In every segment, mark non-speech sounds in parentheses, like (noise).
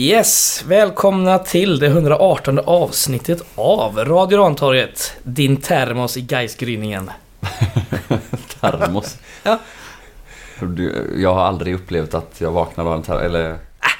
Yes, välkomna till det 118 avsnittet av Radio Rantorget. Din termos i Gaisgryningen. (laughs) Termos? Ja. Du, jag har aldrig upplevt att jag vaknar av en termos, eller?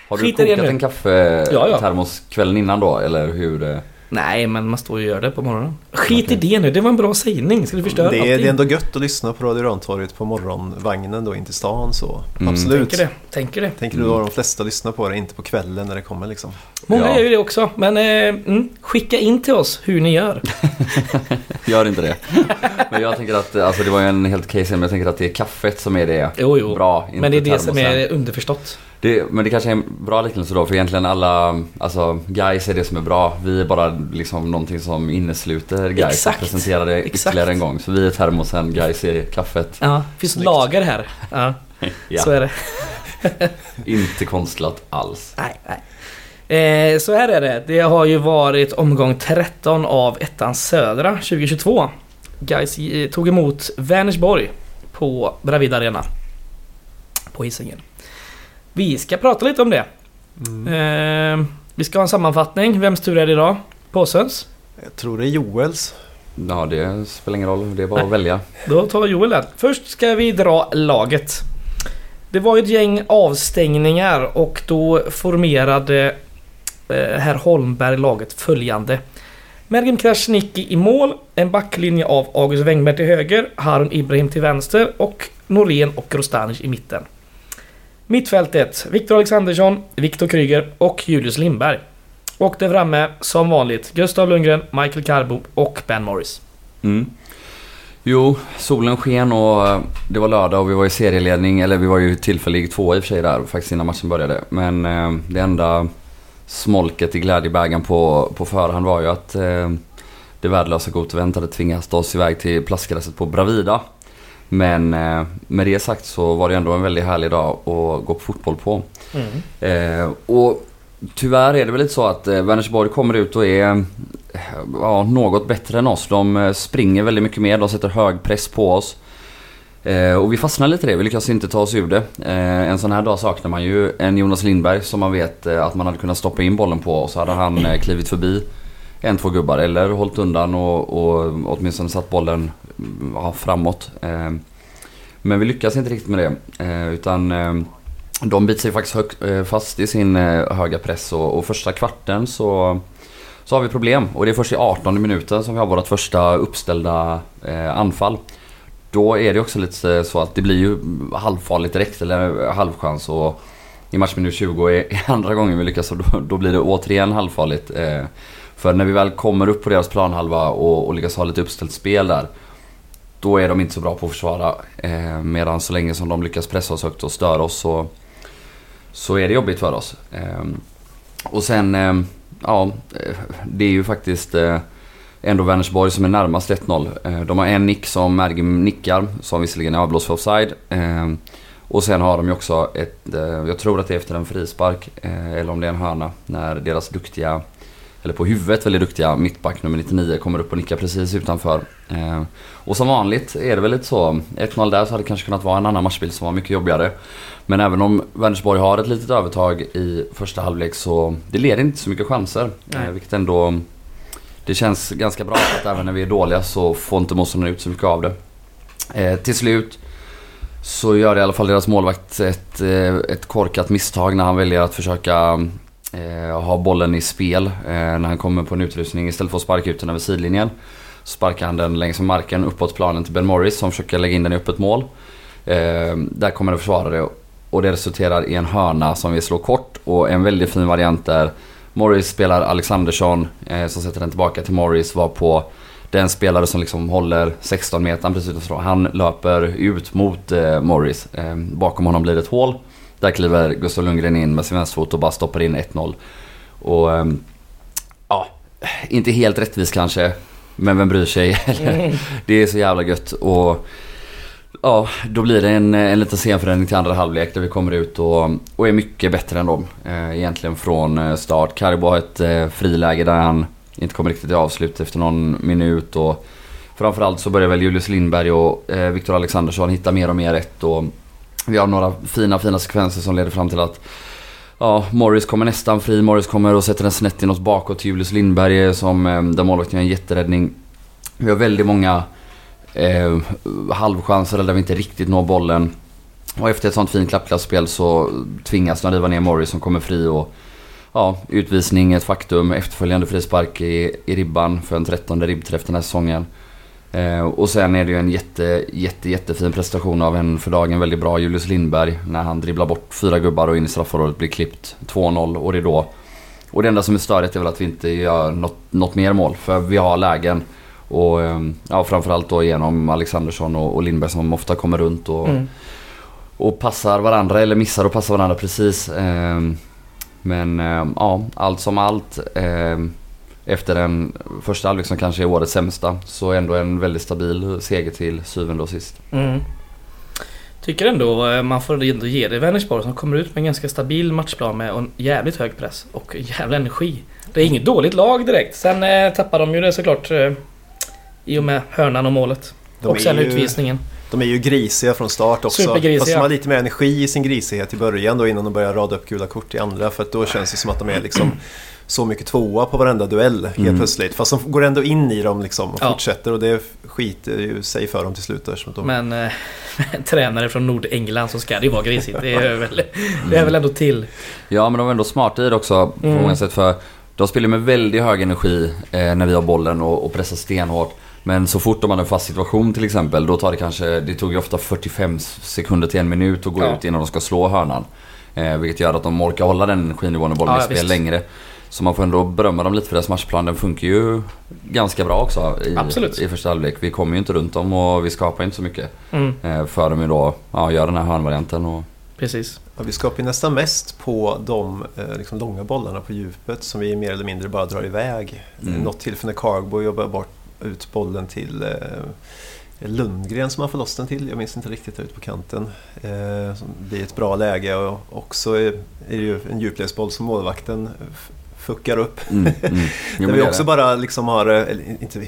Har du skit kokat en kaffe-termos Ja, ja. kvällen innan då, eller hur? Nej, men man står och gör det på morgonen. Skit i det nu, det var en bra sägning. Ska du förstöra Det är, det allting? är ändå gött att lyssna på Radio Rantorget på morgonvagnen då in till stan så. Mm. Absolut. Tänker det, tänker det. Tänker du då de flesta lyssnar på det, inte på kvällen när det kommer liksom. Många Ja. gör ju det också, men eh, mm, skicka in till oss hur ni gör. (laughs) Gör inte det. Men jag tänker att, alltså det var ju en helt case men jag tänker att det är kaffet som är det Jo, jo. bra. Men det är det som är underförstått. Det, men det kanske är en bra liknelse då, för egentligen alla, alltså guys är det som är bra. Vi är bara liksom någonting som innesluter guys Exakt. presenterar det Exakt. ytterligare en gång. Så vi är termosen, guys är kaffet. Ja, finns Snyggt. lager här. Ja, (laughs) Ja, så är det. (laughs) inte konstlat alls. Nej, nej. Eh, så här är det. Det har ju varit omgång 13 av ettan södra 2022. Guys eh, tog emot Vänersborg på Bravida Arena. På Hisingen. Vi ska prata lite om det. Eh, vi ska ha en sammanfattning. Vems tur är det idag? Påsens? Jag tror det är Joels. Ja, det spelar ingen roll. Det är bara att välja. Då tar Joel den. Först ska vi dra laget. Det var ju ett gäng avstängningar och då formerade eh, herr Holmberg laget följande. Mergim Krasniqi i mål, en backlinje av August Wengberg till höger, Harun Ibrahim till vänster och Norén och Grostanic i mitten. Mittfältet, Viktor Alexandersson, Viktor Kryger och Julius Lindberg. Och där framme, som vanligt, Gustav Lundgren, Michael Carbo och Ben Morris. Mm. Jo, solen sken och eh, det var lördag och vi var i serieledning, eller vi var ju tillfällig två i och för sig där faktiskt innan matchen började. Men eh, det enda smolket i glädjebägaren på, på förhand var ju att eh, det värdelösa Gotevent hade tvingats ta oss iväg till plastgräset på Bravida. Men eh, med det sagt så var det ändå en väldigt härlig dag att gå på fotboll på. Eh, och tyvärr är det väl lite så att eh, Vänersborg kommer ut och är eh, ja, något bättre än oss. De springer väldigt mycket mer, de sätter hög press på oss. Eh, och vi fastnar lite i det, vi lyckas inte ta oss ur det. Eh, en sån här dag saknar man ju en Jonas Lindberg som man vet eh, att man hade kunnat stoppa in bollen på och så hade han klivit förbi en, två gubbar eller hållit undan och, och åtminstone satt bollen mm, ja, framåt. Eh, men vi lyckas inte riktigt med det. Eh, utan eh, de biter sig faktiskt hög, eh, fast i sin eh, höga press och, och första kvarten så, så har vi problem. Och det är först i 18 minuten som vi har vårt första uppställda eh, anfall. Då är det också lite så att det blir ju halvfarligt direkt, eller eh, halvchans. Och i matchminut 20 (laughs) är andra gången vi lyckas och då, då blir det återigen halvfarligt. Eh, för när vi väl kommer upp på deras planhalva och, och lyckas ha lite uppställt spel där. Då är de inte så bra på att försvara. Eh, medan så länge som de lyckas pressa oss högt och störa oss så, så är det jobbigt för oss. Eh, och sen, eh, ja, eh, det är ju faktiskt eh, ändå Vänersborg som är närmast 1-0. Eh, de har en nick som Mergim nickar, som visserligen är avblåst för offside. Eh, och sen har de ju också ett, eh, jag tror att det är efter en frispark, eh, eller om det är en hörna, när deras duktiga, eller på huvudet väldigt duktiga mittback nummer 99 kommer upp och nickar precis utanför. Eh, och som vanligt är det väl lite så, 1-0 där så hade det kanske kunnat vara en annan matchbild som var mycket jobbigare. Men även om Vänersborg har ett litet övertag i första halvlek så det leder inte så mycket chanser. Eh, vilket ändå, det känns ganska bra att även när vi är dåliga så får inte motståndarna ut så mycket av det. Eh, till slut så gör i alla fall deras målvakt ett, eh, ett korkat misstag när han väljer att försöka eh, ha bollen i spel. Eh, när han kommer på en utrustning istället för att sparka ut den över sidlinjen. Så sparkar han den längs med marken uppåt planen till Ben Morris som försöker lägga in den i öppet mål. Eh, där kommer det försvarare och det resulterar i en hörna som vi slår kort och en väldigt fin variant där Morris spelar Alexandersson eh, som sätter den tillbaka till Morris var på den spelare som liksom håller 16 meter precis utanför. Han löper ut mot eh, Morris. Eh, bakom honom blir det ett hål. Där kliver Gustav Lundgren in med sin vänsterfot och bara stoppar in 1-0. Och ehm, ja, inte helt rättvist kanske. Men vem bryr sig? (laughs) Det är så jävla gött. Och ja, då blir det en, en liten scenförändring till andra halvlek där vi kommer ut och, och är mycket bättre än dem. Eh, egentligen från eh, start. Karibo har ett eh, friläge där han inte kommer riktigt till avslut efter någon minut. Och framförallt så börjar väl Julius Lindberg och eh, Viktor Alexandersson hitta mer och mer rätt. Och vi har några fina, fina sekvenser som leder fram till att Ja, Morris kommer nästan fri. Morris kommer och sätter den snett inåt bakåt till Julius Lindberg som, eh, där målvakten gör en jätteräddning. Vi har väldigt många eh, halvchanser där vi inte riktigt når bollen. Och efter ett sånt fint klappklasspel så tvingas de riva ner Morris som kommer fri och ja, utvisning ett faktum. Efterföljande frispark i, i ribban för en trettonde ribbträff den här säsongen. Eh, och sen är det ju en jätte, jätte, jättefin prestation av en för dagen väldigt bra Julius Lindberg när han dribblar bort fyra gubbar och in i straffområdet blir klippt 2-0 och det är då. Och det enda som är störigt är väl att vi inte gör något, något mer mål för vi har lägen. Och eh, ja, framförallt då genom Alexandersson och, och Lindberg som ofta kommer runt och, Mm. och passar varandra eller missar och passar varandra precis. Eh, men eh, ja, allt som allt. Efter den första halvlek som kanske är årets sämsta så ändå en väldigt stabil seger till syvende och sist. Mm. Tycker ändå eh, man får ändå ge det Vänersborg som kommer ut med en ganska stabil matchplan med en jävligt hög press och jävla energi. Det är inget dåligt lag direkt. Sen eh, tappar de ju det såklart eh, i och med hörnan och målet. De och sen ju- utvisningen. De är ju grisiga från start också. Supergrisiga. Fast de har lite mer energi i sin grisighet i början då innan de börjar rada upp gula kort i andra. För att då känns det som att de är liksom så mycket tvåa på varenda duell helt Mm. plötsligt. Fast de går ändå in i dem liksom och Ja. fortsätter och det skiter ju sig för dem till slut. De... Men eh, (laughs) tränare från Nordengland så ska det ju vara grisigt. Det är väl, det är väl ändå till. Ja men de var ändå smarta i det också på Mm. många sätt för de spelar med väldigt hög energi eh, när vi har bollen och, och pressar stenhårt. Men så fort de har en fast situation till exempel då tar det kanske, det tog ju ofta 45 sekunder till en minut att gå Ja. ut innan de ska slå hörnan. Eh, vilket gör att de orkar hålla den energinivån när bollen Ja, är i spel visst. längre. Så man får ändå berömma dem lite för deras matchplan. Den funkar ju ganska bra också i, Absolut. i första halvlek. Vi kommer ju inte runt dem och vi skapar inte så mycket. Mm, Eh, för de ju då ja, gör den här hörnvarianten. Och, precis. Ja, vi skapar ju nästan mest på de eh, liksom, långa bollarna på djupet som vi mer eller mindre bara drar iväg. Mm. Något tillfälle när Cargbo jobbar bort ut bollen till eh, Lundgren som han får loss den till. Jag minns inte riktigt där ute på kanten. Eh, som blir ett bra läge och också är, är det ju en djupledsboll som målvakten f- fuckar upp. mm, mm. Jo, (laughs) Där vi också bara liksom har, eh, eller inte,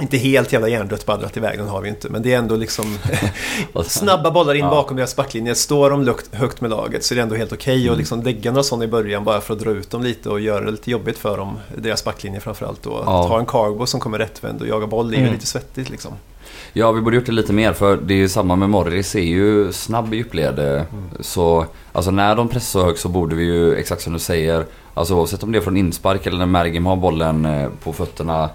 inte helt jävla hjärndött baddrat iväg, den har vi inte. Men det är ändå liksom (laughs) snabba bollar in Ja. bakom deras backlinje. Står de lukt, högt med laget så är det ändå helt okej Mm. att liksom lägga några sådana i början bara för att dra ut dem lite och göra det lite jobbigt för dem. Deras backlinje framförallt. Och Ja. att ha en cargo som kommer rättvänd och jaga boll är ju Mm. lite svettigt liksom. Ja, vi borde gjort det lite mer för det är ju samma med Morris är ju snabb i djupled. eh, Så alltså när de pressar så högt så borde vi ju, exakt som du säger, alltså oavsett om det är från inspark eller när Mergim har bollen eh, på fötterna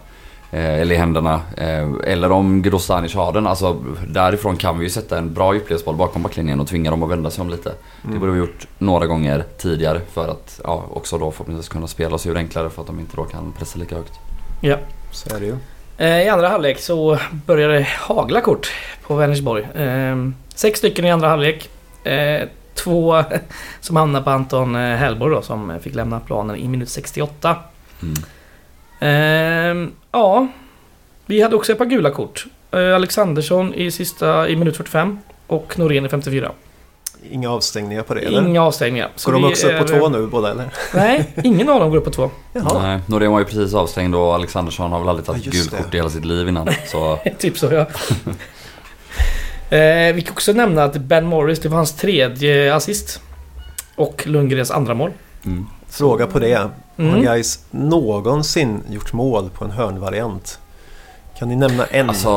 eh, eller i händerna. eh, Eller om Grostanic har den. Alltså därifrån kan vi ju sätta en bra djupledsboll bakom backlinjen och tvinga dem att vända sig om lite. Det borde vi gjort några gånger tidigare för att ja, också då förhoppningsvis kunna spela oss ur enklare för att de inte då kan pressa lika högt. Ja. Så är det ju. Eh, I andra halvlek så började det hagla kort på Vänersborg. Eh, sex stycken i andra halvlek. Eh, två (laughs) som hamnade på Anton eh, Hellborg då som fick lämna planen i minut 68. Mm. Eh, ja, vi hade också ett par gula kort. Alexandersson i sista i minut 45 och Norén i 54. Inga avstängningar på det eller? Inga avstängningar. Så Går de också upp på två nu båda eller? Nej, (laughs) ingen av dem går upp på två. Jaha. Nej, Norén var ju precis avstängd och Alexandersson har väl aldrig tagit Ja, gult kort i hela sitt liv innan. Så (laughs) typ så ja. (laughs) eh, vi kan också nämna att Ben Morris, det var hans tredje assist. Och Lundgrens andra mål. mm. Fråga på det. Har Mm. guys någonsin gjort mål på en hörnvariant? Kan ni nämna en? Alltså,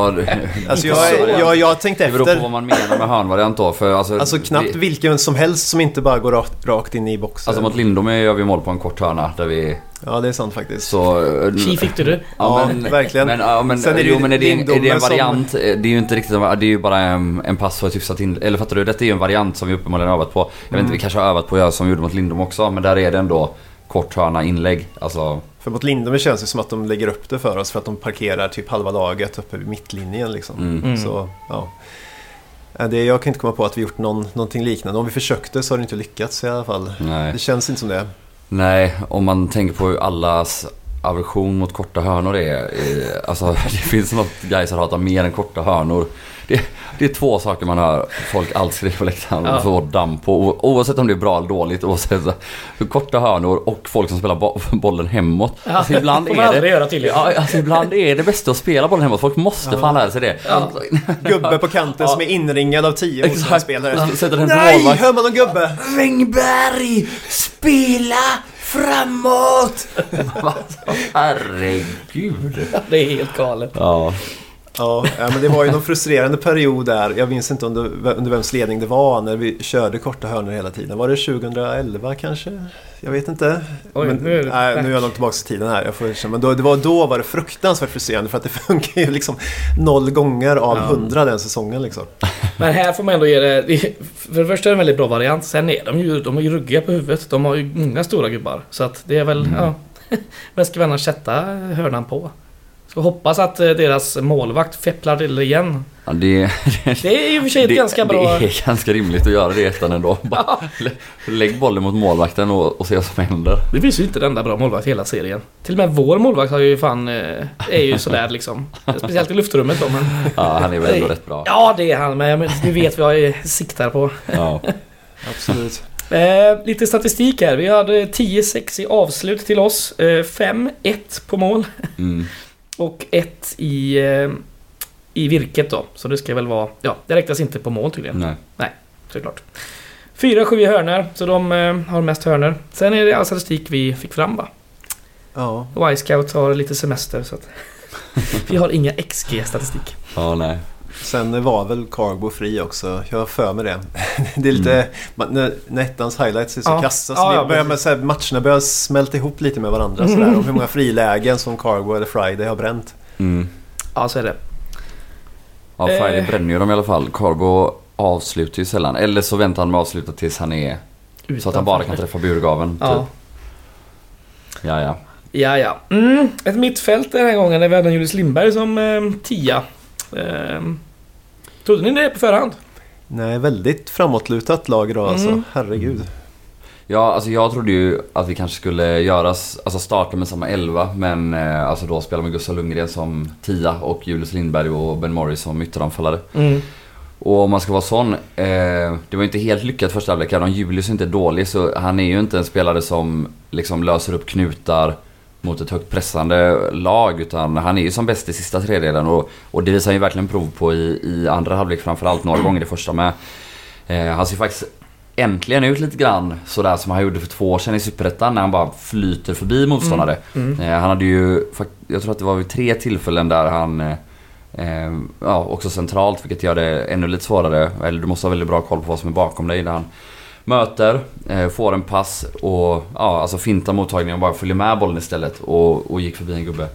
Alltså (laughs) jag, jag, jag, jag har tänkt det beror på efter. vad man menar med hörnvariant då. För alltså, Alltså knappt vi, vilken som helst som inte bara går rakt, rakt in i boxen. Alltså mot Lindome gör vi mål på en kort hörna där vi... Ja, det är sant faktiskt. Så... eh, Tji fick du det. Ja, verkligen. Men, ja, men, Sen är det ju jo, men är det, en, är det en Lindome som- variant? eh, Det är ju inte riktigt det är ju bara en, en pass och ett hyfsat in, Eller fattar du? Detta är ju en variant som vi uppenbarligen har övat på. Jag vet Mm. inte, vi kanske har övat på att göra som vi gjorde mot Lindom också. Men där är det ändå kort hörna inlägg. Alltså... För mot Lindome känns det som att de lägger upp det för oss för att de parkerar typ halva laget uppe vid mittlinjen liksom. Mm. Mm. Så, ja. Ja, Det, jag kan inte komma på att vi gjort någon, någonting liknande. Om vi försökte så har det inte lyckats i alla fall. Nej. Det känns inte som det. Nej, om man tänker på hur allas, aversion mot korta hörnor är. Alltså (laughs) det finns något som hatar mer än korta hörnor. Det, det är två saker man hör folk alltid skriva på läktaren Ja. och får damm på. Oavsett om det är bra eller dåligt. Oavsett hur korta hörnor och folk som spelar bo- bollen hemåt. Ja, Alltså ibland (laughs) får man är aldrig det... göra tydligen. Ja, alltså ibland är det bästa att spela bollen hemåt. Folk måste fan lära sig det. Ja. (laughs) Gubbe på kanten som är inringad av tio motståndarspelare. Nej! målvakt. Hör man någon gubbe? Ringberg! Spela framåt! (laughs) Alltså, herregud. Det är helt galet. Ja. Ja, ja, men det var ju någon frustrerande period där. Jag minns inte under, under vems ledning det var när vi körde korta hörnor hela tiden. Var det 2011 kanske? Jag vet inte. Oj, men, nu är nej, nu är jag långt tillbaka i tiden här. Jag får, men då, det var, då var det fruktansvärt frustrerande för att det (laughs) funkar ju liksom noll gånger av hundra den säsongen liksom. (laughs) Men här får man ändå ge det... För det första är det en väldigt bra variant. Sen är de ju, de är ju ruggiga på huvudet. De har ju många stora gubbar. Så att det är väl... Ja. (laughs) Vem ska vi annars sätta hörnan på? Ska hoppas att eh, deras målvakt fepplar till det igen. Ja, det, (laughs) Det är ju i och för sig ett det, ganska bra... det är ganska rimligt att göra det i ettan ändå. (laughs) Bara lä- Lägg bollen mot målvakten och, och se vad som händer. Det finns ju inte den enda bra målvakt i hela serien. Till och med vår målvakt har ju fan... eh, Är ju sådär liksom. Speciellt i luftrummet då men... (laughs) Ja, han är väl ändå rätt bra. Ja det är han men du vet vad jag siktar på. Ja. Absolut. Eh, lite statistik här. Vi hade 10-6 i avslut till oss. Eh, 5-1 på mål. Mm. Och 1 i, eh, i virket då. Så det ska väl vara... Ja, det räknas inte på mål tydligen. Nej. Såklart. 4-7 i hörnor. Så de eh, har mest hörnor. Sen är det all statistik vi fick fram va? Ja, Y-scout har lite semester så att... (laughs) vi har inga XG-statistik. Ja, nej. Sen var väl Cargo fri också. Jag har för mig det. (laughs) Det är lite... man- När, när ettans highlights är så Ja. kassa så Ja, börjar med, så här, matcherna börjar smälta ihop lite med varandra. Så där, om hur många frilägen som Cargo eller Friday har bränt. Mm. Ja, så är det. Ja, Friday Eh. bränner ju dem i alla fall. Carbo avslutar ju sällan. Eller så väntar han med att avsluta tills han är... Så att han bara kan träffa burgaven. Ja. Typ. Ja, ja. Ja, ja. Mm, ett mittfält den här gången när vi hade Julius Lindberg som eh, tia. Eh, trodde ni det på förhand? Nej, väldigt framåtlutat lag idag alltså. Mm. Herregud. Ja, alltså jag trodde ju att vi kanske skulle göras, alltså starta med samma elva men eh, alltså då spela med Gustav Lundgren som tia och Julius Lindberg och Ben Morris som ytteranfallare. Mm. Och om man ska vara sån, eh, det var inte helt lyckat första halvlek. Även om Julius inte är dålig så han är ju inte en spelare som liksom löser upp knutar mot ett högt pressande lag. Utan han är ju som bäst i sista tredjedelen och, och det visar han ju verkligen prov på i, i andra halvlek framförallt. Några gånger i första med. Eh, han ser faktiskt äntligen ut lite grann sådär som han gjorde för två år sedan i Superettan när han bara flyter förbi motståndare. Mm. Eh, han hade ju, jag tror att det var vid tre tillfällen där han eh, eh, Ja, också centralt vilket gör det ännu lite svårare. Eller du måste ha väldigt bra koll på vad som är bakom dig när han möter, eh, får en pass och ja, alltså fintar mottagningen och bara följer med bollen istället och, och gick förbi en gubbe.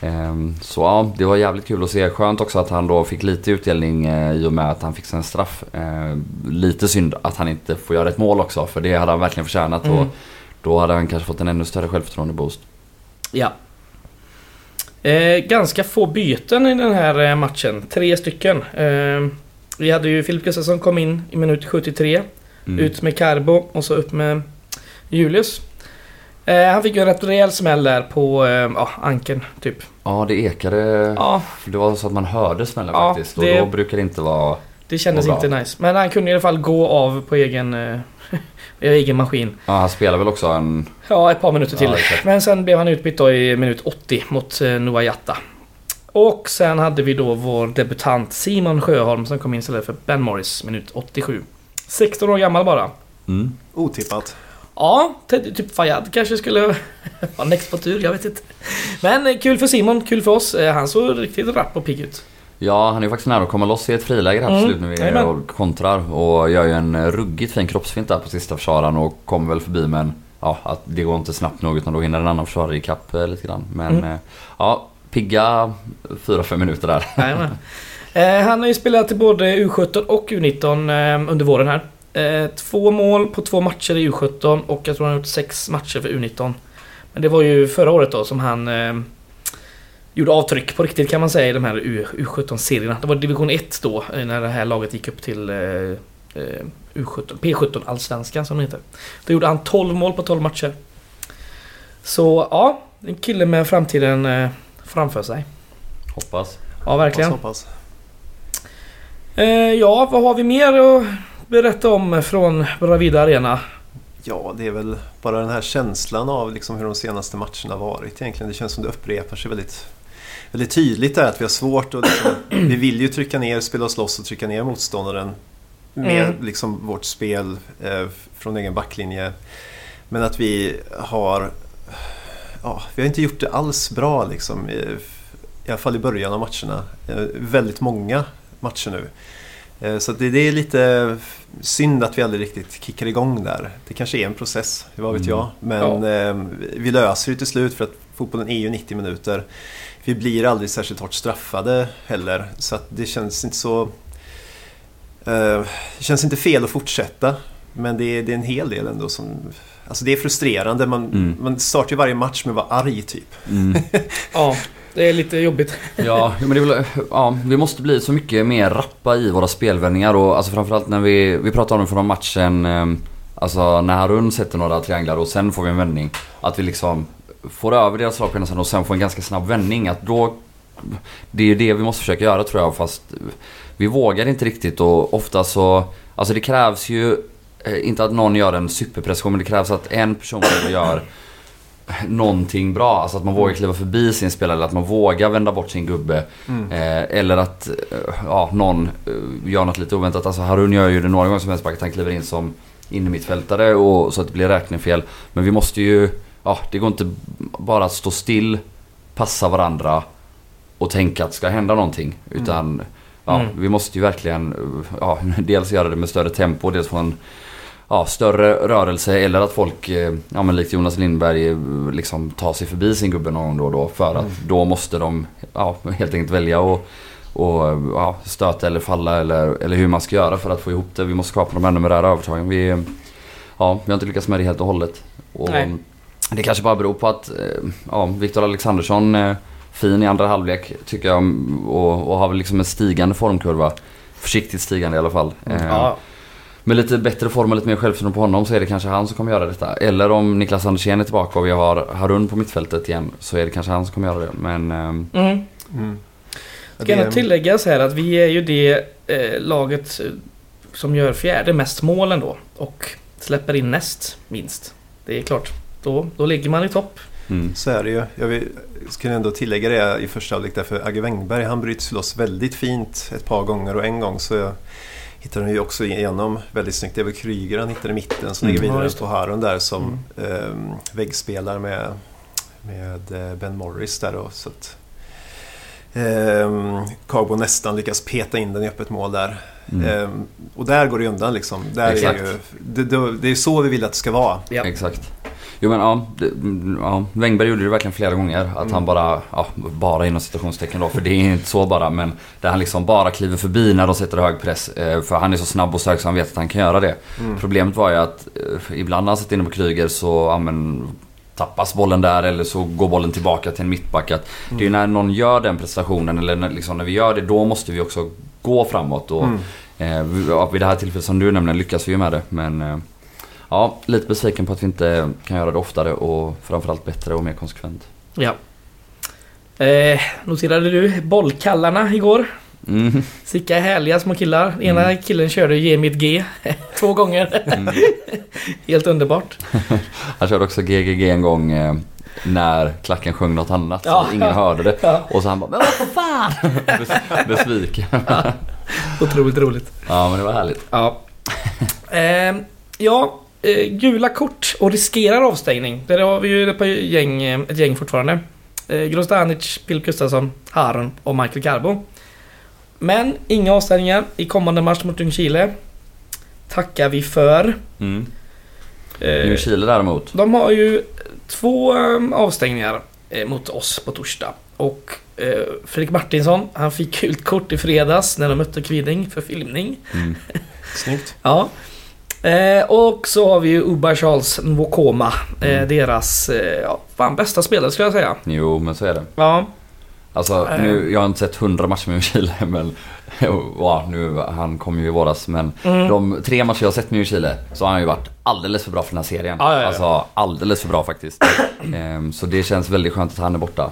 Ehm, Så ja, det var jävligt kul att se. Skönt också att han då fick lite utdelning eh, i och med att han fick en straff. Ehm, Lite synd att han inte får göra ett mål också för det hade han verkligen förtjänat och Mm. då hade han kanske fått en ännu större självförtroende-boost. Ja. Eh, ganska få byten i den här eh, matchen. Tre stycken. Eh, vi hade ju Filip Gustafsson kom in i minut 73. Mm. Ut med Carbo och så upp med Julius. Eh, han fick ju en rätt rejäl smäll där på eh, ja, ankeln typ. Ja, det ekade. Ja, Det var så att man hörde smällen Ja, faktiskt och det- då brukar det inte vara... det kändes inte nice. Men han kunde i alla fall gå av på egen, eh, (laughs) egen maskin. Ja, han spelar väl också en... Ja, ett par minuter till. Ja. Men sen blev han utbytt då i minut 80 mot eh, Nuayata. Och sen hade vi då vår debutant Simon Sjöholm som kom in istället för Ben Morris minut 87. 16 år gammal bara. Mm. Otippat. Ja, typ Fayad kanske skulle (laughs) vara next på tur, jag vet inte. Men eh, kul för Simon, kul för oss. Eh, Han såg riktigt rapp och pigg ut. Ja, han är ju faktiskt nära att komma loss i ett friläge här Mm. slutet när vi och kontrar. Och gör ju en ruggigt fin kroppsfint där på sista försvararen och kommer väl förbi men ja, att det går inte snabbt nog utan då hinner en annan försvarare ikapp eh, lite grann. Men Mm. eh, ja, pigga 4-5 minuter där. Jajamän. (laughs) Eh, Han har ju spelat i både U17 och U19 eh, under våren här. Eh, Två mål på två matcher i U17 och jag tror han har gjort sex matcher för U19. Men det var ju förra året då som han eh, gjorde avtryck på riktigt kan man säga i de här U- U17-serierna. Det var division 1 då när det här laget gick upp till eh, U17, P17 Allsvenskan som det heter. Då gjorde han 12 mål på 12 matcher. Så ja, en kille med framtiden eh, framför sig. Hoppas. Ja, verkligen. Hoppas, hoppas. Eh, ja, vad har vi mer att berätta om från Bravida Arena? Ja, det är väl bara den här känslan av liksom hur de senaste matcherna varit egentligen. Det känns som det upprepar sig väldigt, väldigt tydligt där att vi har svårt att... Liksom, vi vill ju trycka ner, spela oss loss och trycka ner motståndaren med Mm. liksom vårt spel eh, från egen backlinje. Men att vi har... Ja, vi har inte gjort det alls bra liksom. I, i alla fall i början av matcherna. Eh, väldigt många matcher nu. Eh, Så det, det är lite synd att vi aldrig riktigt kickar igång där. Det kanske är en process, vad vet Mm. jag. Men eh, vi löser det till slut för att fotbollen är ju 90 minuter. Vi blir aldrig särskilt hårt straffade heller. Så att det känns inte så... Eh, det känns inte fel att fortsätta. Men det är, det är en hel del ändå som... Alltså det är frustrerande. Man, Mm. man startar ju varje match med att vara arg typ. Mm. (laughs) Ja, det är lite jobbigt. Ja, men det är väl, ja, vi måste bli så mycket mer rappa i våra spelvändningar och alltså framförallt när vi, vi pratade om det från matchen, ehm, alltså när Harun sätter några trianglar och sen får vi en vändning. Att vi liksom får över deras lagpelare sen och sen får en ganska snabb vändning. Att då, det är ju det vi måste försöka göra tror jag fast vi vågar inte riktigt och ofta så, alltså det krävs ju eh, inte att någon gör en superprestation men det krävs att en person gör någonting bra. Alltså att man vågar kliva förbi sin spelare eller att man vågar vända bort sin gubbe. Mm. Eh, eller att eh, ja, någon eh, gör något lite oväntat. Alltså Harun gör ju det några gånger som helst att han kliver in som innermittfältare och så att det blir räknefel. Men vi måste ju, ja det går inte bara att stå still, passa varandra och tänka att det ska hända någonting. Utan ja, Mm. vi måste ju verkligen eh, ja, (laughs) dels göra det med större tempo, dels få en ja, större rörelse eller att folk, eh, ja men likt Jonas Lindberg, eh, liksom tar sig förbi sin gubbe någon då och då. För att Mm. då måste de ja, helt enkelt välja och, och ja, stöta eller falla eller, eller hur man ska göra för att få ihop det. Vi måste skapa de här numerära övertagen. Vi, eh, ja, vi har inte lyckats med det helt och hållet. Och Nej. Det kanske bara beror på att ja, Viktor Alexandersson fin i andra halvlek tycker jag och, och har väl liksom en stigande formkurva. Försiktigt stigande i alla fall. Eh, Ja, med lite bättre form och lite mer självförtroende på honom så är det kanske han som kommer göra detta. Eller om Niklas Andersén är tillbaka och vi har Harun på mittfältet igen så är det kanske han som kommer göra det. Men ehm, mm. Mm. Ska det- gärna tilläggas här att vi är ju det eh, laget eh, som gör fjärde mest mål ändå. Och släpper in näst minst. Det är klart. Då, då ligger man i topp. mm, Så är det ju. Jag vill, skulle ändå tillägga det i första halvlek därför Agge Wengberg han bryts loss väldigt fint ett par gånger och en gång så hittar han ju också igenom väldigt snyggt. Det är väl Kryger han hittar i mitten som Mm. ligger vidare på Harun där som mm. väggspelar med, med eh, Ben Morris där då. Så att, Ehm, Carbo nästan lyckas peta in den i öppet mål där. mm, Ehm, och där går det undan liksom. Där Exakt. är ju, det, det, det är så vi vill att det ska vara. Ja. Exakt. Jo men ja, det, mm, ja, Wengberg gjorde det verkligen flera gånger. Att Mm. han bara, ja, bara inom citationstecken då, för det är inte så bara. Men där han liksom bara kliver förbi när de sätter hög press. Eh, för han är så snabb och stark så han vet att han kan göra det. Mm. Problemet var ju att eh, ibland när han satt inne på Kryger så ja, men, tappas bollen där eller så går bollen tillbaka till en mittback. Att Det är ju när någon gör den prestationen eller när, liksom, när vi gör det då måste vi också gå framåt. Och, Mm. eh, vid det här tillfället som du nämner lyckas vi ju med det. Men eh, ja, lite besviken på att vi inte kan göra det oftare och framförallt bättre och mer konsekvent. Ja. Eh, noterade du bollkallarna igår? Mm. Sicka härliga små killar. Ena Mm. killen körde ge mitt G (laughs) två gånger. Mm. (laughs) Helt underbart. (laughs) Han körde också GGG en gång eh, när klacken sjöng något annat Ja. så ingen hörde det. Ja, Och så han bara Men vad fan! Bes- Besviken. otroligt roligt. Ja men det var härligt. Ja. Eh, ja, gula kort och riskerar avstängning. Där har vi ju ett, par gäng, eh, ett gäng fortfarande. Eh, Grostanic, Bill Gustafsson, Harun och Michael Carbo. Men inga avstängningar i kommande match mot Ljungskile. Tackar vi för. Mm. Eh, Ljungskile däremot. de har ju två eh, avstängningar eh, mot oss på torsdag. Och eh, Fredrik Martinsson, han fick gult kort i fredags när de mötte Kviding för filmning. Mm. (laughs) Snyggt. Ja. Eh, och så har vi ju Uba Charles Nwokoma. Eh, Mm. Deras, eh, ja, fan bästa spelare skulle jag säga. Jo men så är det. Ja. Alltså nu, jag har inte sett hundra matcher med Ljungskile (laughs) men ja, nu, han kom ju i våras men Mm. de tre matcher jag har sett med Ljungskile så har han ju varit alldeles för bra för den här serien. Ja, ja, ja. Alltså alldeles för bra faktiskt. (clears throat) Ehm, så det känns väldigt skönt att han är borta.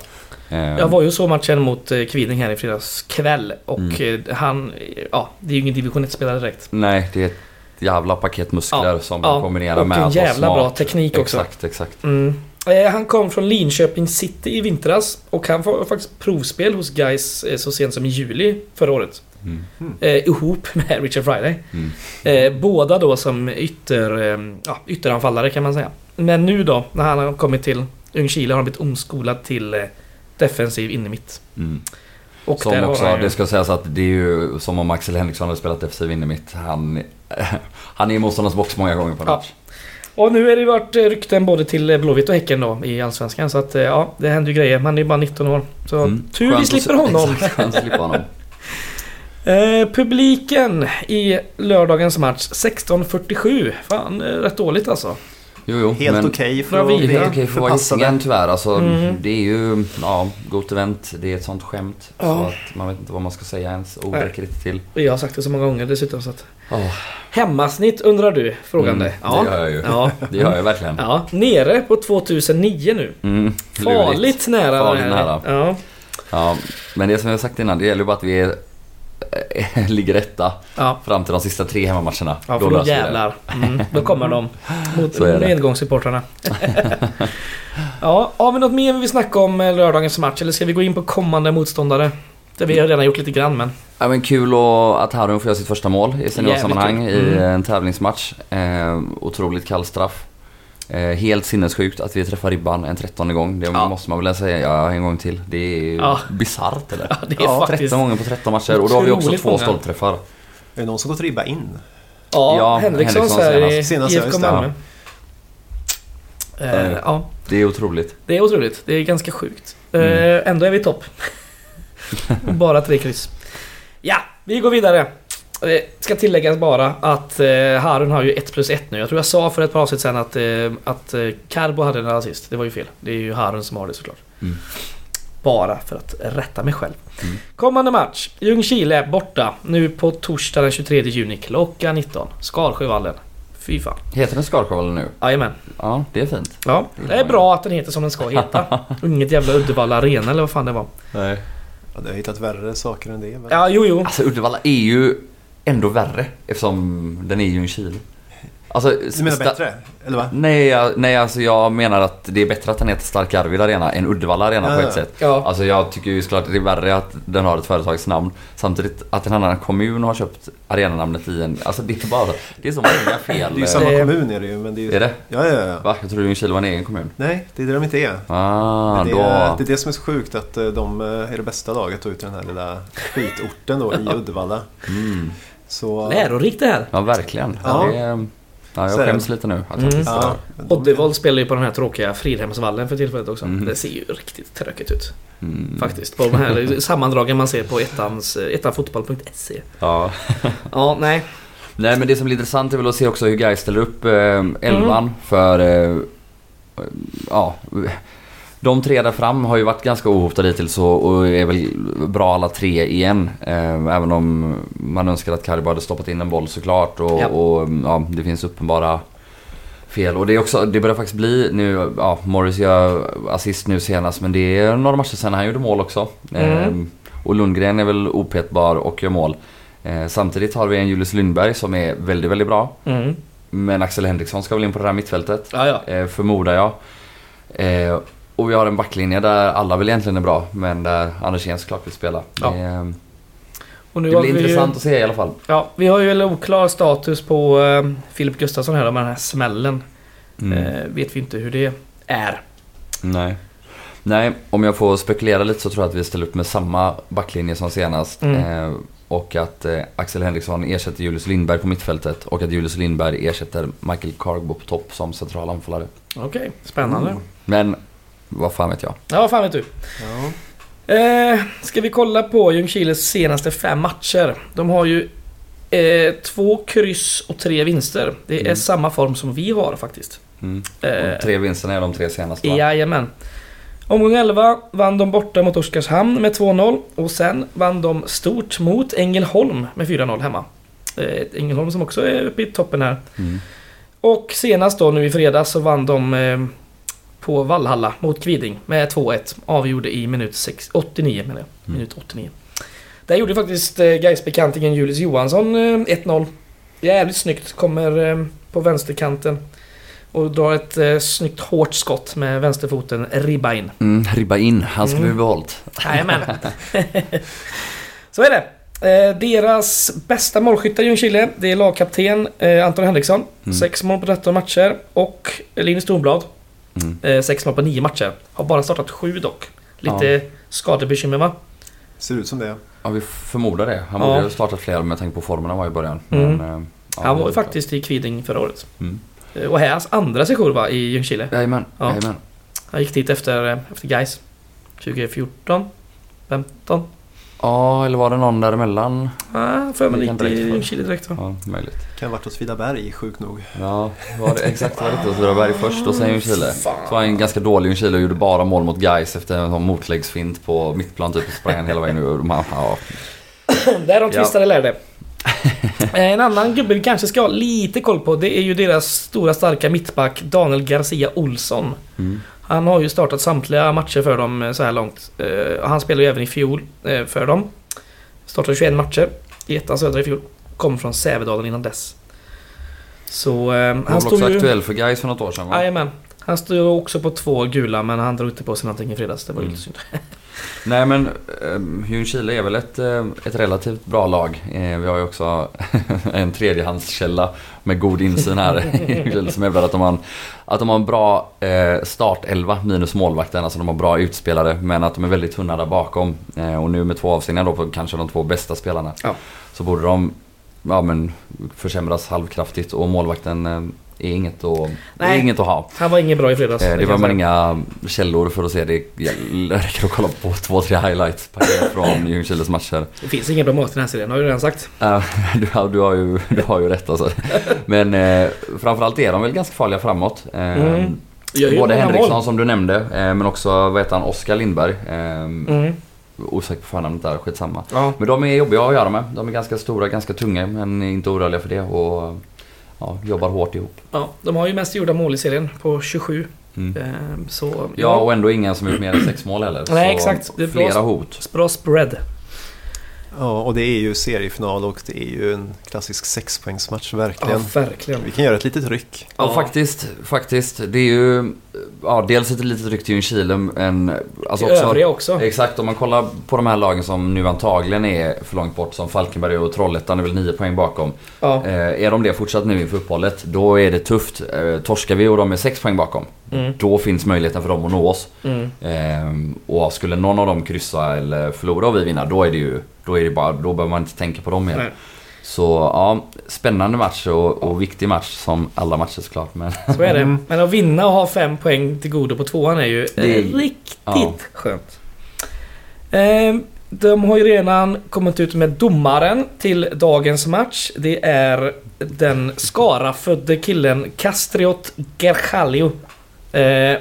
Ehm, Jag var ju så matchen mot Kviding här i fredags kväll och Mm. han, ja, det är ju ingen division 1-spelare direkt. Nej, det är jävla paket muskler Ja, som ja, han kombinerar och med en att vara jävla smart. bra teknik också. Exakt, exakt. Mm. Eh, Han kom från Linköping City i vintras och han var faktiskt provspel hos Guys så sent som i juli förra året. Mm. Eh, ihop med (laughs) Richard Friday. Mm. Eh, båda då som ytter, eh, ja, ytteranfallare kan man säga. Men nu då, när han har kommit till Ljungskile har han blivit omskolad till eh, defensiv innermitt. Mm. Och Som också, ju- det ska sägas att det är ju som om Axel Henriksson hade spelat defensiv inne mitt. Han, (laughs) han är i motståndarens box många gånger på en Ja. match. Och nu har det varit eh, rykten både till eh, Blåvitt och Häcken då i Allsvenskan. Så att eh, ja, det händer ju grejer. Han är ju bara 19 år. Så Mm. tur Skönt vi slipper honom. (laughs) Exakt, slippa honom. (laughs) Eh, publiken i lördagens match 16.47. Fan, eh, rätt dåligt alltså. Jo, jo. Helt okej för Bra att är helt okej för att vara. Hisingen tyvärr. Alltså, Mm. Det är ju, ja, Gott Event. Det är ett sånt skämt. Så Ja. att man vet inte vad man ska säga ens. Ord räcker inte till. Jag har sagt det så många gånger dessutom. Så att... Oh, Hemmasnitt undrar du? Frågande. Mm, ja. Det gör jag ju. Ja. (laughs) Det gör jag verkligen. ja. Nere på 2009 nu. Mm, Farligt nära. Farligt nära. Ja. Ja, men det som jag har sagt innan, det gäller bara att vi är, (laughs) ligger etta Ja. fram till de sista tre hemmamatcherna. Ja, för då jävlar. Mm, då kommer de. Mot (laughs) nedgångssupportrarna. (laughs) ja, har vi något mer vi vill snacka om eh, lördagens match? Eller ska vi gå in på kommande motståndare? Det vi har redan gjort lite grann men... Ja, men kul och att Harun får göra sitt första mål i seniorsammanhang kul. i Mm. en tävlingsmatch. Eh, otroligt kall straff. Eh, helt sinnessjukt att vi träffar ribban en trettonde gång. Det Ja. måste man väl säga ja, en gång till. Det är Ja. bisarrt eller? (laughs) Ja, det är ja, faktiskt... 13 gånger på 13 matcher och då har vi också två många. stolpträffar. Är det någon som gått ribba in? Ja, Ja, Henriksson Henriksson här i senast. IFK Malmö. Eh, Ja. ja, Det är otroligt. det är otroligt. Det är ganska sjukt. Eh, Mm. ändå är vi topp. (laughs) bara tre kryss. Ja, vi går vidare. Eh, ska tilläggas bara att eh, Harun har ju 1 plus 1 nu. Jag tror jag sa för ett par avsnitt sen att, eh, att eh, Carbo hade en assist. Det var ju fel. Det är ju Harun som har det såklart. Mm. Bara för att rätta mig själv. Mm. Kommande match. Ljungskile borta. Nu på torsdag den 23 juni klockan 19. Skarsjövallen. Fy fan. Heter den Skarkvallen nu? Jajamän. Ja, det är fint. Ja, det är bra att den heter som den ska heta. (laughs) Inget jävla Uddevalla Arena eller vad fan det var. Nej. Ja, du har hittat värre saker än det. Men... Ja, jo, jo. Alltså Uddevalla är ju ändå värre eftersom den är ju en Kil. Alltså, Du menar bättre? Eller va? Nej, jag- nej, alltså jag menar att det är bättre att den heter Stark Arvid Arena än Uddevalla Arena Ja, på ja. ett sätt. Ja. Alltså jag tycker ju såklart att det är värre att den har ett företagsnamn. Samtidigt att en annan kommun har köpt arenanamnet i en... Alltså det är bara... Det är så många (laughs) fel. Det är ju samma Det- kommun är det ju. Men det är, ju... Är det? Ja, ja, ja. Va? Jag trodde Ljungskile var en egen kommun. Nej, det är det de inte är. Ah, Men det, då... är, det är det som är så sjukt att eh, de eh, är det bästa laget ut i den här lilla skitorten då i (laughs) Uddevalla. Mm. Så... Lärorikt det här. Ja, verkligen. Ja. Det är... Ja, jag skäms lite nu. Att Mm. jag inte Ja, Oddevold spelar ju på den här tråkiga Fridhemsvallen för tillfället också. Mm. Det ser ju riktigt tråkigt ut. Mm. Faktiskt. På de här sammandragen man ser på ettans, ettanfotboll.se. Ja. Ja, nej. Nej men det som blir intressant är väl att se också hur Gais ställer upp eh, elvan Mm. för... Eh, ja. De tre där fram har ju varit ganska ohotade hittills och, är väl bra alla tre igen. Eh, även om man önskar att Karibo hade stoppat in en boll såklart och, Ja. och ja, det finns uppenbara fel. Och det, är också, det börjar faktiskt bli nu, ja Morris gör assist nu senast men det är några matcher sen han gjorde mål också. Mm. Eh, och Lundgren är väl opetbar och gör mål. Eh, samtidigt har vi en Julius Lundberg som är väldigt, väldigt bra. Mm. Men Axel Henriksson ska väl in på det här mittfältet, Ja, ja. eh, förmodar jag. Och vi har en backlinje där alla väl egentligen är bra, men där Anders Jens såklart vill spela. Ja. Det, eh, nu det blir vi ju- intressant att se i alla fall. Ja, vi har ju en oklar status på eh, Filip Gustafsson här med den här smällen. Mm. Eh, vet vi inte hur det är. Nej. Nej, om jag får spekulera lite så tror jag att vi ställer upp med samma backlinje som senast. Mm. Eh, och att eh, Axel Henriksson ersätter Julius Lindberg på mittfältet och att Julius Lindberg ersätter Michael Cargbo på topp som central anfallare. Okej, spännande. Mm. Men vad fan vet jag. Ja, vad fan vet du. Ja. Eh, ska vi kolla på Ljungskiles senaste fem matcher. De har ju eh, två kryss och tre vinster. Det är Mm. samma form som vi har faktiskt. Mm. Eh, De tre vinsterna är de tre senaste va? Jajamän. Omgång 11 vann de borta mot Oskarshamn med 2-0 och sen vann de stort mot Ängelholm med 4-0 hemma. Eh, Ängelholm som också är uppe i toppen här. Mm. Och senast då nu i fredags så vann de eh, på Vallhalla mot Kviding med 2-1. Avgjorde i minut 6, 89 menar jag. Mm. Minut 89. Där gjorde faktiskt eh, Gais-bekantingen Julius Johansson eh, 1-0. Jävligt snyggt. Kommer eh, på vänsterkanten. Och drar ett eh, snyggt hårt skott med vänsterfoten ribba in. Mm, ribba in, han skulle Mm. vi behållit. Jajamän. (laughs) Så är det. Eh, deras bästa målskytt i Ljungskile, det är lagkapten eh, Anton Henriksson. Mm. Sex mål på 13 matcher. Och Linus Tornblad, Mm. eh, sex mål på 9 matcher. Har bara startat sju dock. Lite skadebekymmer va? Ser ut som det. Ja, vi förmodar det. Han Ja. borde ju startat fler med tanke på formen han var i början. Mm. Men, eh, ja, Han var ju faktiskt i Kviding förra året. Mm. Eh, Och här är hans andra sejour va, i Ljungskile. Jajamän, Ja. Han gick dit efter, efter Gais 2014, 15. Ja, eller var det någon däremellan? Ah, för mig gick kan till direkt, va? Ja, möjligt. Kan ha varit hos Vidaberg, sjukt nog. Ja, var det, exakt var det inte Åtvidaberg först och sen Ljungskile. Så var han en ganska dålig Ljungskile och gjorde bara mål mot Gais efter en sån motläggsfint på mittplan typ. och Sprang hela vägen ur. Och man- Ja, (clears throat) Där de Ja. tvistade lärde. en annan gubbe vi kanske ska ha lite koll på det är ju deras stora starka mittback Daniel Garcia Olsson. mm. Han har ju startat samtliga matcher för dem eh, så här långt. Eh, han spelade ju även i fjol eh, för dem. Startade 21 matcher i ettan södra i fjol. Kom från Sävedalen innan dess. Så Han han stod också ju... aktuell för Gais för något år sedan va? Jajamän. Han stod också på två gula men han drog inte på sig någonting i fredags. Det var Mm. lite synd. (laughs) Nej men um, Ljungskile är väl ett, eh, ett relativt bra lag. Eh, vi har ju också (laughs) en tredjehandskälla med god insyn här som hävdar att de har en, att de har en bra eh, startelva minus målvakten. Alltså de har bra utspelare men att de är väldigt tunna där bakom. Och nu med två avstängningar då på kanske de två bästa spelarna. Ja. Så borde de ja, men, försämras halvkraftigt och målvakten är inget att, är Nej. inget att ha. Han var ingen bra i fredags. Eh, det Det var man inga källor för att se. Det Det räcker att kolla på två, tre highlights från (laughs) Ljungskiles matcher. Det finns ingen bra mat i den här serien, har ju redan sagt. (laughs) Du, har- du, har ju, du har ju rätt alltså. (laughs) Men eh, framförallt är de väl ganska farliga framåt. Eh, Mm. Både Henriksson mål. som du nämnde, eh, men också vad heter han, Oskar Lindberg. Mm. Osäker på förnamnet där, skitsamma. Ja. Men de är jobbiga att göra med. De är ganska stora, ganska tunga, men är inte oroliga för det. Och ja, jobbar hårt ihop. ja, de har ju mest gjorda mål i serien på 27. Mm. Ehm, Så Ja, och ändå ingen som gjort mer än sex mål heller. Nej, exakt. Är bra- flera hot. bra spread. Ja, och det är ju seriefinal och det är ju en klassisk sexpoängsmatch, Ja, verkligen. verkligen. Vi kan göra ett litet ryck. Ja, Ja. faktiskt. Faktiskt. Det är ju ja, dels ett litet ryck till Ljungskile men alltså också, övriga också. Exakt, om man kollar på de här lagen som nu antagligen är för långt bort som Falkenberg och Trollhättan är väl nio poäng bakom. Ja. Eh, är de det fortsatt nu inför uppehållet, då är det tufft. Eh, torskar vi och de är sex poäng bakom, Mm. då finns möjligheten för dem att nå oss. Mm. Eh, och skulle någon av dem kryssa eller förlora och vi vinna, då är det ju då, är det bara, då behöver man inte tänka på dem mer. Nej. Så ja, spännande match och, och viktig match som alla matcher såklart. Men Så är det. (laughs) Mm. Men att vinna och ha fem poäng till godo på tvåan är ju Det riktigt ja. skönt. Ehm, De har ju redan kommit ut med domaren till dagens match. Det är den Skara-födde killen Castriot Gerchalio. Eh,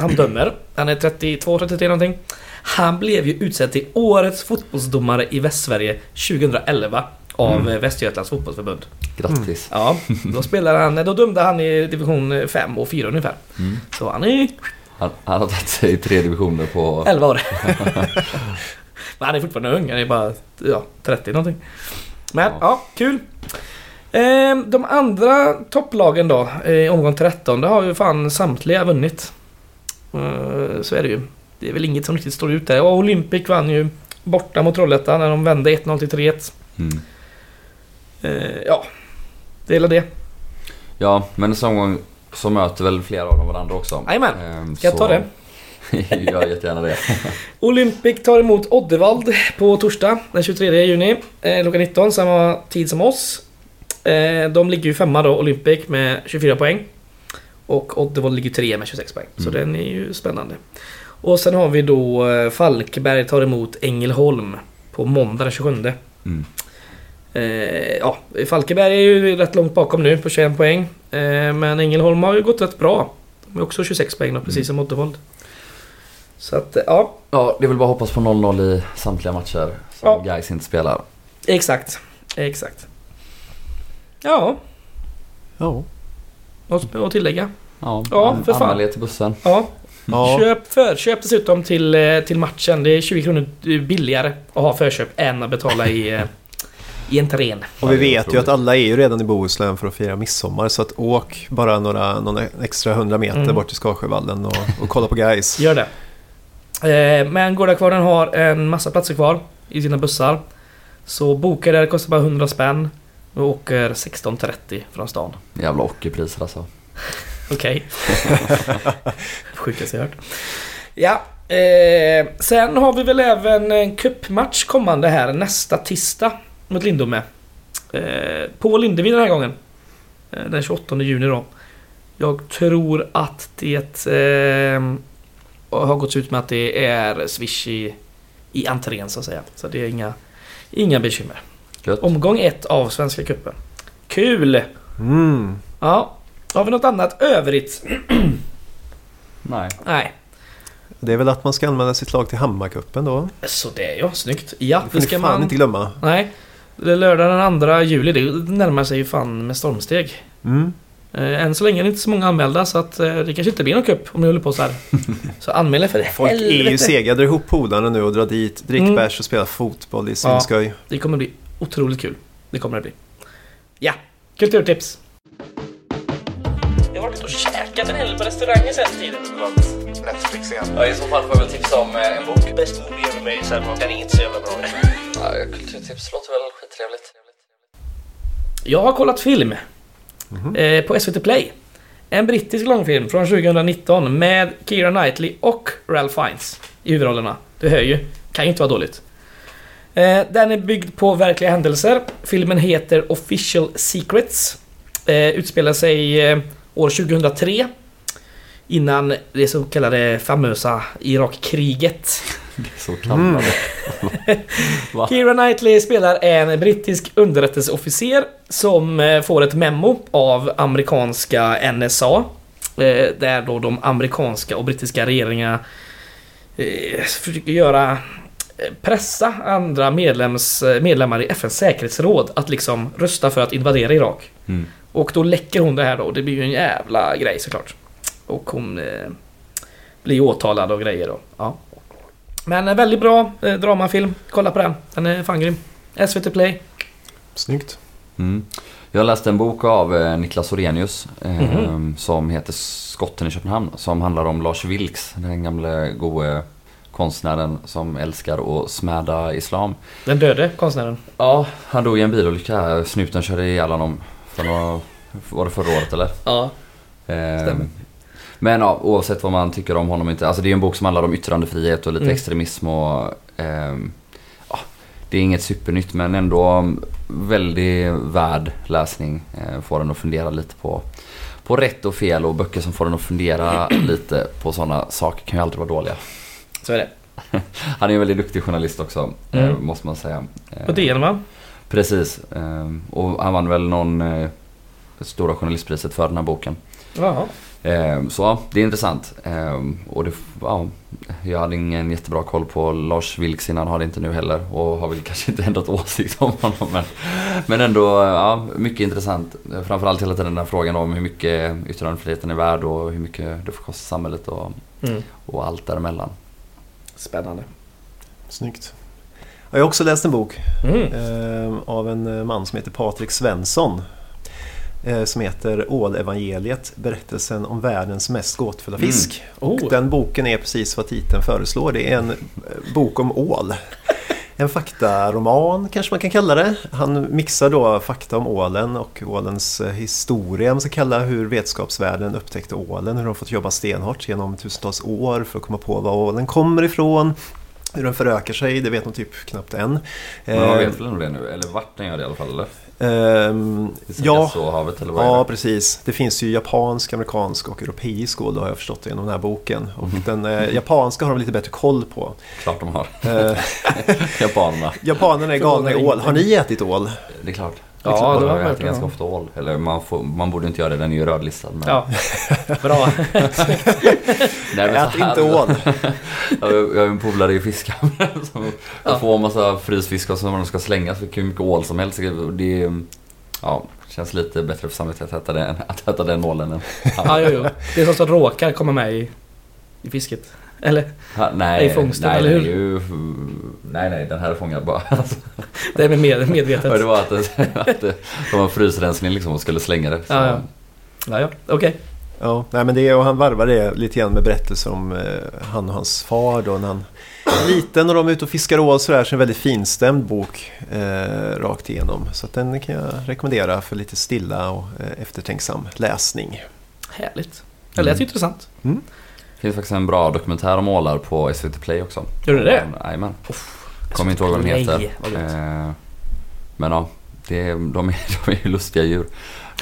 han dömer. Han är 32-33 någonting. Han blev ju utsedd till Årets fotbollsdomare i Västsverige 2011 av Mm. Västergötlands fotbollsförbund. grattis. Ja, då spelade han, då dömde han i division 5 och 4 ungefär. Mm. Så han är Han, han har tagit sig i tre divisioner på... 11 år. (laughs) Men han är fortfarande ung, han är bara ja, 30 någonting. Men ja, Ja. kul. Ehm, De andra topplagen då, i omgång 13, det har ju fan samtliga vunnit. Eh, Så är det ju. Det är väl inget som riktigt står ut där. Och Olympic vann ju borta mot Trollhättan när de vände 1-0 till 3-1. Mm. Eh, Ja, det är väl det. Ja, men nästa omgång så möter väl flera av dem varandra också. Jajamän. Ehm, Ska jag ta det? (laughs) Gör jättegärna det. (laughs) Olympic tar emot Oddevald på torsdag den 23 juni. Eh, klockan 19, samma tid som oss. Eh, de ligger ju femma då, Olympic med 24 poäng. Och Oddevald ligger trea med 26 poäng. Så Mm. den är ju spännande. Och sen har vi då eh, Falkenberg tar emot Ängelholm på måndag den 27. Mm. Eh, ja, Falkenberg är ju rätt långt bakom nu på 21 poäng. Eh, men Ängelholm har ju gått rätt bra. De är också 26 poäng då, precis Mm. som Oddevald. Så att, eh, ja, Ja, det väl bara hoppas på 0-0 i samtliga matcher som Ja. Gais inte spelar. exakt. Exakt. Ja, Ja. något att tillägga? Ja, Ja, för fan. anmäl till bussen. Ja, ja. köp förköp dessutom till, eh, till matchen. Det är 20 kronor billigare att ha förköp än att betala i, eh, i entrén. Och vi det vet ju att alla är ju redan i Bohuslän för att fira midsommar. Så att åk bara några, några extra hundra meter Mm. bort till Skarsjövallen och, och kolla på guys. Gör det. Eh, men Gårdakvarnen har en massa platser kvar i sina bussar. Så boka där kostar bara 100 spänn. Och åker 16.30 från stan. Jävla ockerpriser alltså. (laughs) Okej. (laughs) Sjukaste jag hört. Ja. Eh, sen har vi väl även en cupmatch kommande här nästa tisdag mot Lindome. Eh, på Lindevi den här gången. Eh, den 28 juni då. Jag tror att det eh, har gått ut med att det är Swish i, i entrén så att säga. Så det är inga, inga bekymmer. Gött. Omgång ett av Svenska Cupen. Kul! Mm. Ja. Har vi något annat övrigt? (clears throat) Nej. Nej. Det är väl att man ska anmäla sitt lag till Hammarcupen då. Så det är ja, snyggt. Ja, Det får det ni ska fan man... inte glömma. Nej. Det är lördag den 2 juli. Det närmar sig ju fan med stormsteg. Mm. Eh, än så länge är det inte så många anmälda så att eh, det kanske inte blir någon cup om ni håller på så här. (laughs) Så anmäl er för Folk är ju helvete. sega. Dra ihop polarna nu och dra dit. Drick Mm. bärs och spela fotboll i svinskoj. Det kommer bli otroligt kul. Det kommer det bli. Ja, kulturtips. Jag har varit och käkat en hel på restauranger sen tiden. Netflix igen. Ja, I så fall får jag väl tipsa om eh, en bok. Best movie ever made, sen den är inte så jävla bra. Ja, kulturtips låter väl skittrevligt. Jag har kollat film. Mhm. Eh, på SVT Play. En brittisk långfilm från 2019 med Keira Knightley och Ralph Fiennes i huvudrollerna. Du hör ju. Kan ju inte vara dåligt. Eh, den är byggd på verkliga händelser. Filmen heter Official Secrets. Eh, utspelar sig eh, år 2003. Innan det så kallade famösa Irakkriget. (laughs) Så kallade. Va? (laughs) Keira Knightley spelar en brittisk underrättelseofficer som får ett memo av amerikanska NSA. Där då de amerikanska och brittiska regeringarna försöker göra pressa andra medlems, eh, medlemmar i FNs säkerhetsråd att liksom rösta för att invadera Irak. Mm. Och då läcker hon det här då. Det blir ju en jävla grej såklart. Och hon eh, blir åtalad och grejer då. Ja. Men en väldigt bra eh, dramafilm. Kolla på den. Den är fan grym. SVT Play. Snyggt. Mm. Jag läste en bok av eh, Niklas Orenius eh, Mhm. som heter Skotten i Köpenhamn. Som handlar om Lars Vilks, den gamle gode konstnären som älskar att smäda islam. Den döde konstnären. Ja, han dog i en bilolycka. Snuten körde ihjäl honom. För några, var det förra året eller? Ja. Eh, Stämmer. Men ja, oavsett vad man tycker om honom inte. Alltså det är en bok som handlar om yttrandefrihet och lite Mm. extremism och... ehm, ja, det är inget supernytt men ändå väldigt värd läsning. Eh, får en att fundera lite på, på rätt och fel och böcker som får en att fundera lite på sådana saker kan ju aldrig vara dåliga. Så är det. (laughs) Han är en väldigt duktig journalist också, eh, Mm. måste man säga. Eh, På DN va? Precis. Eh, och han vann väl någon Stora Journalistpriset för den här boken. Jaha. Så ja, det är intressant. Och det, ja, jag hade ingen jättebra koll på Lars Vilks innan, har det inte nu heller. Och har väl (laughs) kanske inte ändrat åsikt om honom. Men, men ändå, ja, mycket intressant. Framförallt hela tiden den här frågan om hur mycket yttrandefriheten är värd och hur mycket det får kosta samhället och, Mm. och allt däremellan. Spännande. Snyggt. Jag har också läst en bok Mm. eh, av en eh, man som heter Patrik Svensson. Eh, som heter Ålevangeliet, berättelsen om världens mest gåtfulla Mm. fisk. Oh. Och den boken är precis vad titeln föreslår. Det är en eh, bok om ål. En faktaroman kanske man kan kalla det. Han mixar då fakta om ålen och ålens eh, historia. Man ska kalla hur vetenskapsvärlden upptäckte ålen. Hur de fått jobba stenhårt genom tusentals år för att komma på var ålen kommer ifrån. Hur den förökar sig, det vet de typ knappt än. Men Eh, vet väl nog det nu? Eller vart den gör det i alla fall eller? I ja, havet eller vad Ja, precis. Det finns ju japansk, amerikansk och europeisk ål, har jag förstått genom den här boken. Och Mhm. den eh, japanska har de lite bättre koll på. Klart de har. Eh, (laughs) Japanerna. japanerna är galna i ål. Har ni ätit ål? Det är klart. Ja, Ja, det var verkligen- ganska ofta ål. Eller man, får, man borde inte göra det, den är ju rödlistad. Men... Ja, bra. (laughs) Nej, men Ät inte ål! Ja, (laughs) Jag har en polare i fiskhamnen som (laughs) Ja. får en massa frysfisk och som de ska slänga så hur mycket ål som helst. Det är, ja, känns lite bättre för samvetet att äta den, att äta den ålen än Ja, jo, jo. Det är sånt som råkar komma med i, i fisket. Eller? Ha, nej, I fångsten, nej, eller nej, hur? Ju, nej, nej, den här är fångad bara. Alltså, (laughs) Det är med med, det medvetet. var att, det, att det, de var frysrensning liksom och skulle slänga det. Så, Ja, ja. Ja, ja. Okej. Ja, nej, men det, och han varvar det lite grann med berättelser om eh, han och hans far då när han var liten och de är ute och fiskar ål. Så en väldigt finstämd bok eh, rakt igenom. Så att den kan jag rekommendera för lite stilla och eh, eftertänksam läsning. Härligt. Det lät Mm. intressant. Det finns faktiskt en bra dokumentär om ålar på SVT Play också. Gör du det? Jajamän. Kommer inte ihåg vad den heter. Eh, men ja, det, de, är, (laughs) de är ju lustiga djur.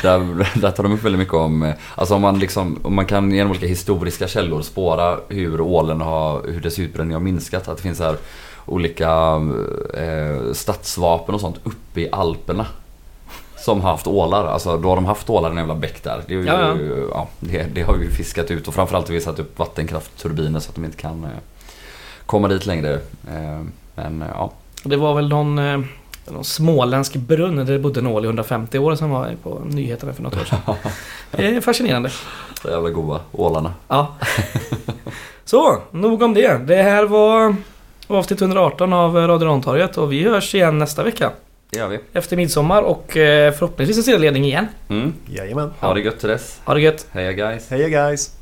Där, (laughs) där tar de upp väldigt mycket om, eh, alltså om man liksom, om man kan genom olika historiska källor spåra hur ålen har, hur dess utbredning har minskat. Att det finns här olika eh, stadsvapen och sånt uppe i Alperna. Som har haft ålar, alltså då har de haft ålar i en jävla bäck där. Det, är ju, Ja, ja, det, det har vi fiskat ut och framförallt har vi satt upp vattenkraftturbiner så att de inte kan eh, komma dit längre. Eh, men eh, ja, Det var väl någon, eh, någon småländsk brunn där det bodde en ål i 150 år som var på nyheterna för något år sedan. Det (laughs) är fascinerande. så jävla goda ålarna. Ja. Så, nog om det. Det här var avsnitt 118 av Radio Rantorget och vi hörs igen nästa vecka. Det gör vi. Efter midsommar och eh, förhoppningsvis en serieledning igen. Mm. Jajamän. Ha det gött till dess. Ha det gött! Heja guys. Heja guys!